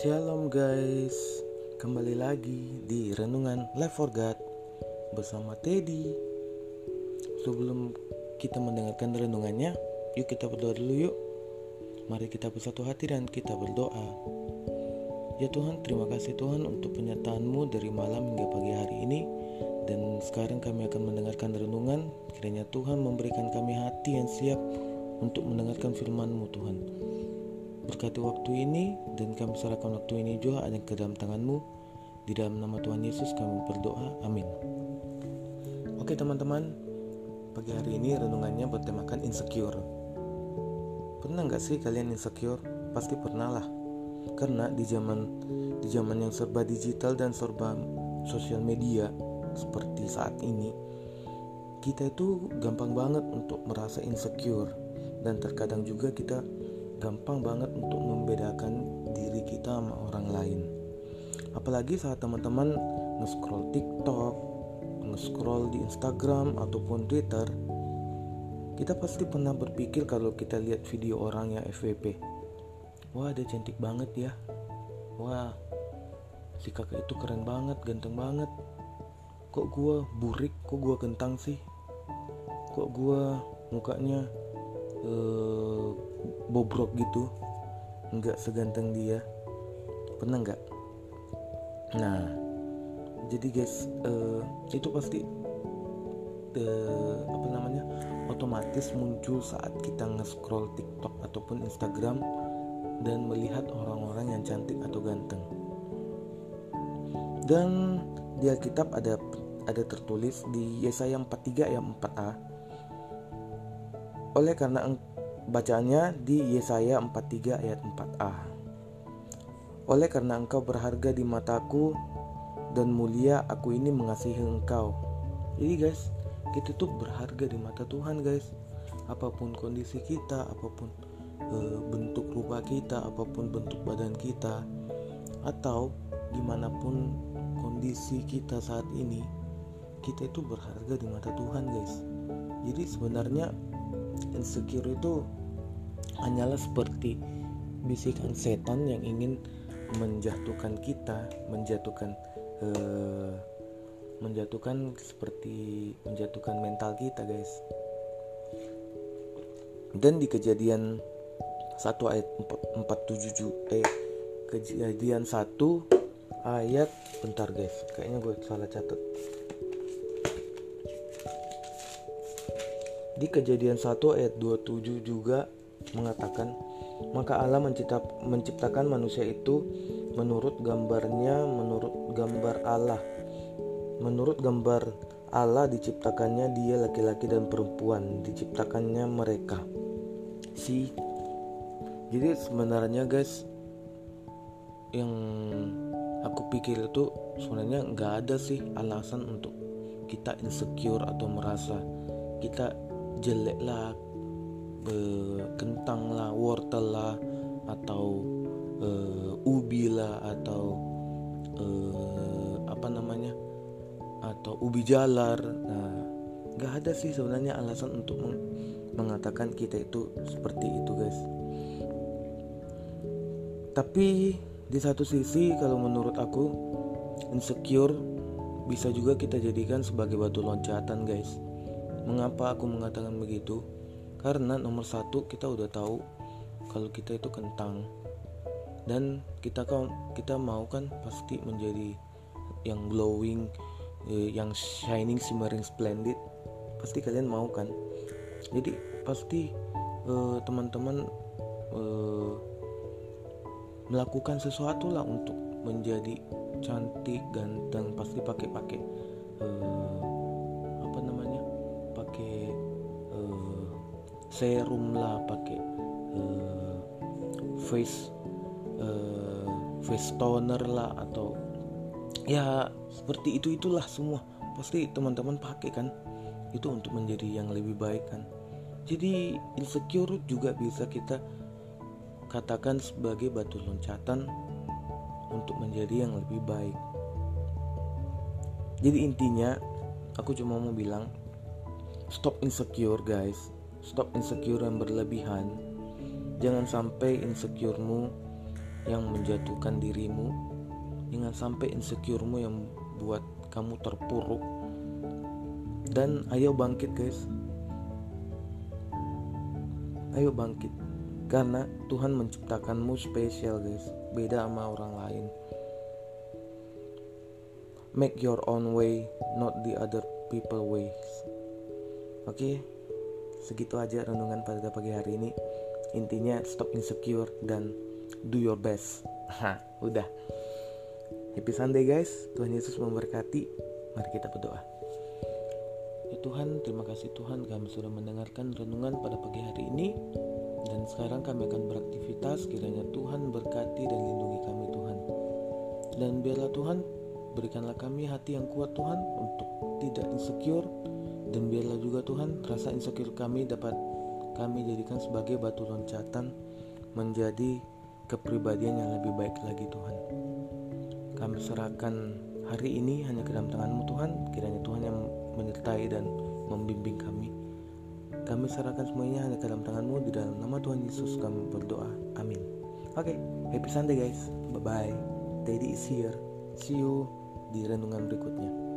Shalom guys, kembali lagi di Renungan Life for God bersama Teddy. Sebelum kita mendengarkan renungannya, yuk kita berdoa dulu yuk. Mari kita bersatu hati dan kita berdoa. Ya Tuhan, terima kasih Tuhan untuk penyertaan-Mu dari malam hingga pagi hari ini. Dan sekarang kami akan mendengarkan renungan. Kiranya Tuhan memberikan kami hati yang siap untuk mendengarkan firman-Mu Tuhan. Berkati waktu ini dan kami serahkan waktu ini juga ada ke dalam tanganmu. Di dalam nama Tuhan Yesus kami berdoa. Amin. Oke teman-teman, pagi hari ini renungannya bertemakan insecure. Pernah nggak sih kalian insecure? Pasti pernah lah. Karena di zaman di zaman yang serba digital dan serba sosial media seperti saat ini, kita itu gampang banget untuk merasa insecure dan terkadang juga kita gampang banget untuk membedakan diri kita sama orang lain. Apalagi saat teman-teman nge-scroll TikTok, nge-scroll di Instagram ataupun Twitter, kita pasti pernah berpikir kalau kita lihat video orang yang FVP. Wah, dia cantik banget ya. Wah, si kakak itu keren banget, ganteng banget. Kok gua burik, kok gua kentang sih? Kok gua mukanya uh, bobrok gitu nggak seganteng dia. Pernah nggak? Nah jadi guys uh, itu pasti uh, apa namanya otomatis muncul saat kita nge-scroll TikTok ataupun Instagram dan melihat orang-orang yang cantik atau ganteng. Dan di Alkitab ada ada tertulis di Yesaya 43 ayat 4a oleh karena bacaannya di Yesaya 43 ayat 4a. Oleh karena engkau berharga di mataku dan mulia aku ini mengasihi engkau. Jadi guys, kita tuh berharga di mata Tuhan guys. Apa pun kondisi kita, apa pun e, bentuk rupa kita, apa pun bentuk badan kita, atau di mana pun kondisi kita saat ini, kita itu berharga di mata Tuhan guys. Jadi sebenarnya insecure itu hanyalah seperti bisikan setan yang ingin menjatuhkan kita, menjatuhkan uh, menjatuhkan seperti menjatuhkan mental kita, guys. Dan di kejadian 1 ayat 477 eh kejadian 1 ayat bentar guys, kayaknya gue salah catat. Di kejadian 1 ayat 27 juga mengatakan, maka Allah mencipta, menciptakan manusia itu menurut gambarnya, menurut gambar Allah. Menurut gambar Allah diciptakannya dia laki-laki dan perempuan, diciptakannya mereka. Si jadi sebenarnya guys yang aku pikir itu sebenarnya nggak ada sih alasan untuk kita insecure atau merasa kita jelek lah kentang lah wortel lah atau uh, ubi lah atau uh, apa namanya atau ubi jalar. Nah nggak ada sih sebenarnya alasan untuk meng mengatakan kita itu seperti itu guys. Tapi di satu sisi kalau menurut aku insecure bisa juga kita jadikan sebagai batu loncatan guys Mengapa aku mengatakan begitu? Karena nomor satu kita udah tahu kalau kita itu kentang dan kita kita mau kan pasti menjadi yang glowing, eh, yang shining, shimmering, splendid. Pasti kalian mau kan? Jadi pasti eh, teman-teman eh, melakukan sesuatu lah untuk menjadi cantik, ganteng. Pasti pakai-pakai eh, serum lah pakai uh, face uh, face toner lah atau ya seperti itu itulah semua. Pasti teman-teman pakai kan itu untuk menjadi yang lebih baik kan. Jadi insecure juga bisa kita katakan sebagai batu loncatan untuk menjadi yang lebih baik. Jadi intinya aku cuma mau bilang stop insecure guys Stop insecure yang berlebihan. Jangan sampai insecuremu yang menjatuhkan dirimu. Jangan sampai insecuremu yang buat kamu terpuruk. Dan ayo bangkit guys. Ayo bangkit. Karena Tuhan menciptakanmu spesial guys. Beda sama orang lain. Make your own way not the other people ways. Oke? okay? Segitu aja renungan pada pagi hari ini. Intinya stop insecure dan do your best. Udah. Happy Sunday guys. Tuhan Yesus memberkati. Mari kita berdoa. Ya Tuhan terima kasih Tuhan kami sudah mendengarkan renungan pada pagi hari ini. Dan sekarang kami akan beraktivitas. Kiranya Tuhan berkati dan lindungi kami Tuhan. Dan biarlah Tuhan berikanlah kami hati yang kuat Tuhan untuk tidak insecure dan biarlah juga Tuhan rasa insecure kami dapat kami jadikan sebagai batu loncatan menjadi kepribadian yang lebih baik lagi Tuhan. Kami serahkan hari ini hanya ke dalam tanganmu Tuhan, kiranya Tuhan yang menyertai dan membimbing kami. Kami serahkan semuanya hanya ke dalam tanganmu di dalam nama Tuhan Yesus kami berdoa. Amin. Oke, okay, happy Sunday guys. Bye bye. Daddy is here. See you di renungan berikutnya.